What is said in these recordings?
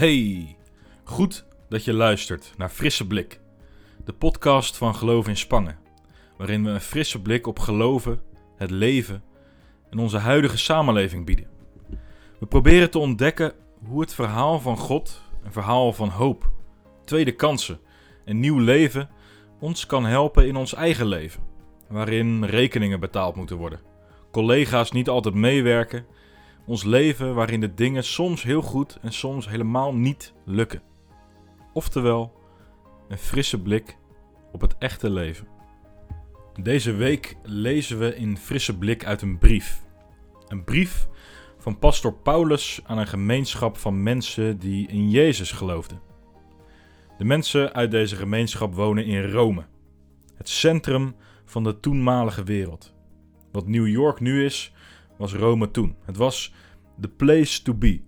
Hey, goed dat je luistert naar Frisse Blik, de podcast van Geloof in Spangen, waarin we een frisse blik op geloven, het leven en onze huidige samenleving bieden. We proberen te ontdekken hoe het verhaal van God, een verhaal van hoop, tweede kansen en nieuw leven ons kan helpen in ons eigen leven, waarin rekeningen betaald moeten worden, collega's niet altijd meewerken ons leven waarin de dingen soms heel goed en soms helemaal niet lukken. Oftewel, een frisse blik op het echte leven. Deze week lezen we in frisse blik uit een brief. Een brief van pastor Paulus aan een gemeenschap van mensen die in Jezus geloofden. De mensen uit deze gemeenschap wonen in Rome, het centrum van de toenmalige wereld. Wat New York nu is, was Rome toen. Het was the place to be.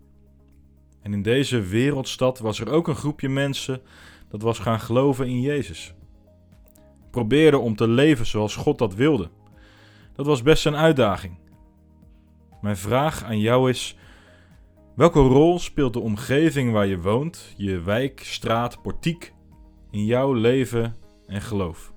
En in deze wereldstad was er ook een groepje mensen dat was gaan geloven in Jezus. Probeerde om te leven zoals God dat wilde. Dat was best een uitdaging. Mijn vraag aan jou is: welke rol speelt de omgeving waar je woont, je wijk, straat, portiek, in jouw leven en geloof?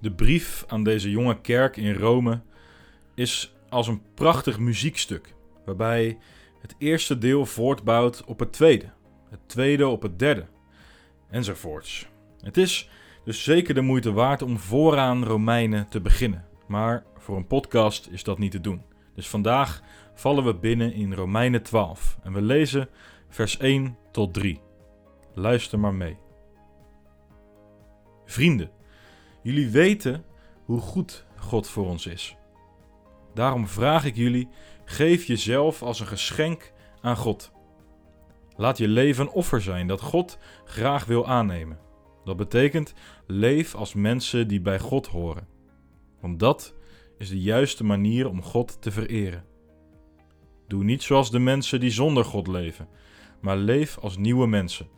De brief aan deze jonge kerk in Rome is als een prachtig muziekstuk, waarbij het eerste deel voortbouwt op het tweede, het tweede op het derde, enzovoorts. Het is dus zeker de moeite waard om vooraan Romeinen te beginnen, maar voor een podcast is dat niet te doen. Dus vandaag vallen we binnen in Romeinen 12 en we lezen vers 1 tot 3. Luister maar mee. Vrienden. Jullie weten hoe goed God voor ons is. Daarom vraag ik jullie: geef jezelf als een geschenk aan God. Laat je leven een offer zijn dat God graag wil aannemen. Dat betekent leef als mensen die bij God horen. Want dat is de juiste manier om God te vereren. Doe niet zoals de mensen die zonder God leven, maar leef als nieuwe mensen.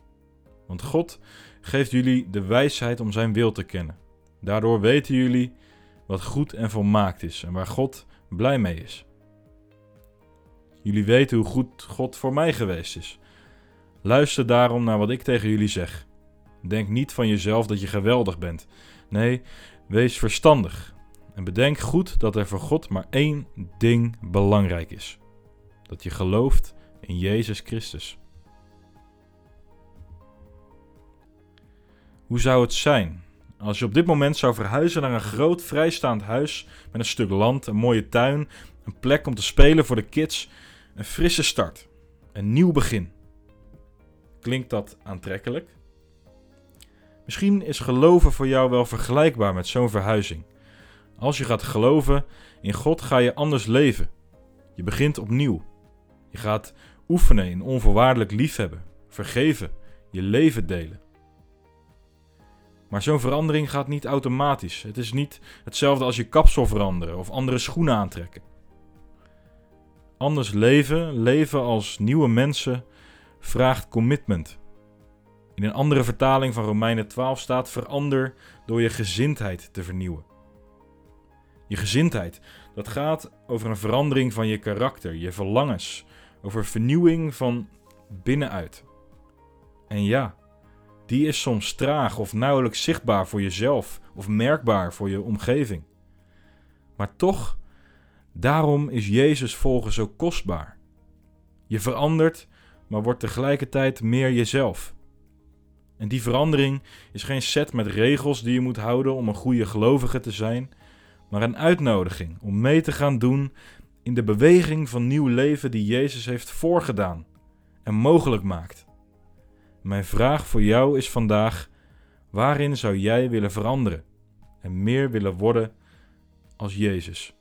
Want God geeft jullie de wijsheid om Zijn wil te kennen. Daardoor weten jullie wat goed en volmaakt is en waar God blij mee is. Jullie weten hoe goed God voor mij geweest is. Luister daarom naar wat ik tegen jullie zeg. Denk niet van jezelf dat je geweldig bent. Nee, wees verstandig. En bedenk goed dat er voor God maar één ding belangrijk is: dat je gelooft in Jezus Christus. Hoe zou het zijn als je op dit moment zou verhuizen naar een groot vrijstaand huis met een stuk land, een mooie tuin, een plek om te spelen voor de kids, een frisse start, een nieuw begin. Klinkt dat aantrekkelijk? Misschien is geloven voor jou wel vergelijkbaar met zo'n verhuizing. Als je gaat geloven in God, ga je anders leven. Je begint opnieuw. Je gaat oefenen in onvoorwaardelijk liefhebben, vergeven, je leven delen. Maar zo'n verandering gaat niet automatisch. Het is niet hetzelfde als je kapsel veranderen of andere schoenen aantrekken. Anders leven, leven als nieuwe mensen, vraagt commitment. In een andere vertaling van Romeinen 12 staat: verander door je gezindheid te vernieuwen. Je gezindheid, dat gaat over een verandering van je karakter, je verlangens, over vernieuwing van binnenuit. En ja, die is soms traag of nauwelijks zichtbaar voor jezelf of merkbaar voor je omgeving. Maar toch, daarom is Jezus volgen zo kostbaar. Je verandert, maar wordt tegelijkertijd meer jezelf. En die verandering is geen set met regels die je moet houden om een goede gelovige te zijn, maar een uitnodiging om mee te gaan doen in de beweging van nieuw leven die Jezus heeft voorgedaan en mogelijk maakt. Mijn vraag voor jou is vandaag: waarin zou jij willen veranderen en meer willen worden als Jezus?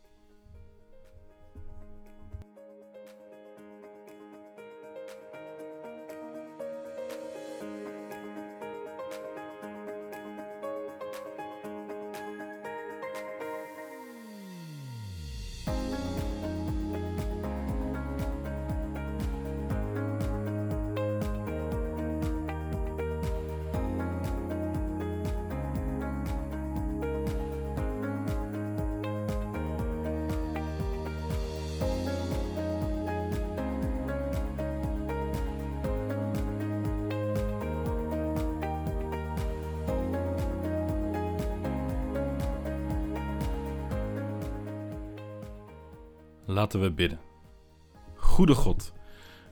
Laten we bidden. Goede God,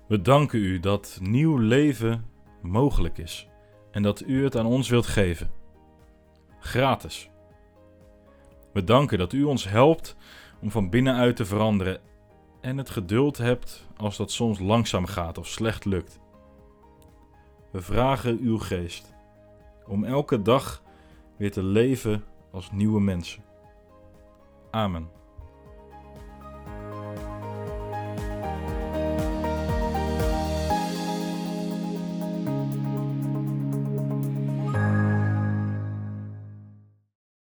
we danken u dat nieuw leven mogelijk is en dat u het aan ons wilt geven. Gratis. We danken dat u ons helpt om van binnenuit te veranderen en het geduld hebt als dat soms langzaam gaat of slecht lukt. We vragen uw geest om elke dag weer te leven als nieuwe mensen. Amen.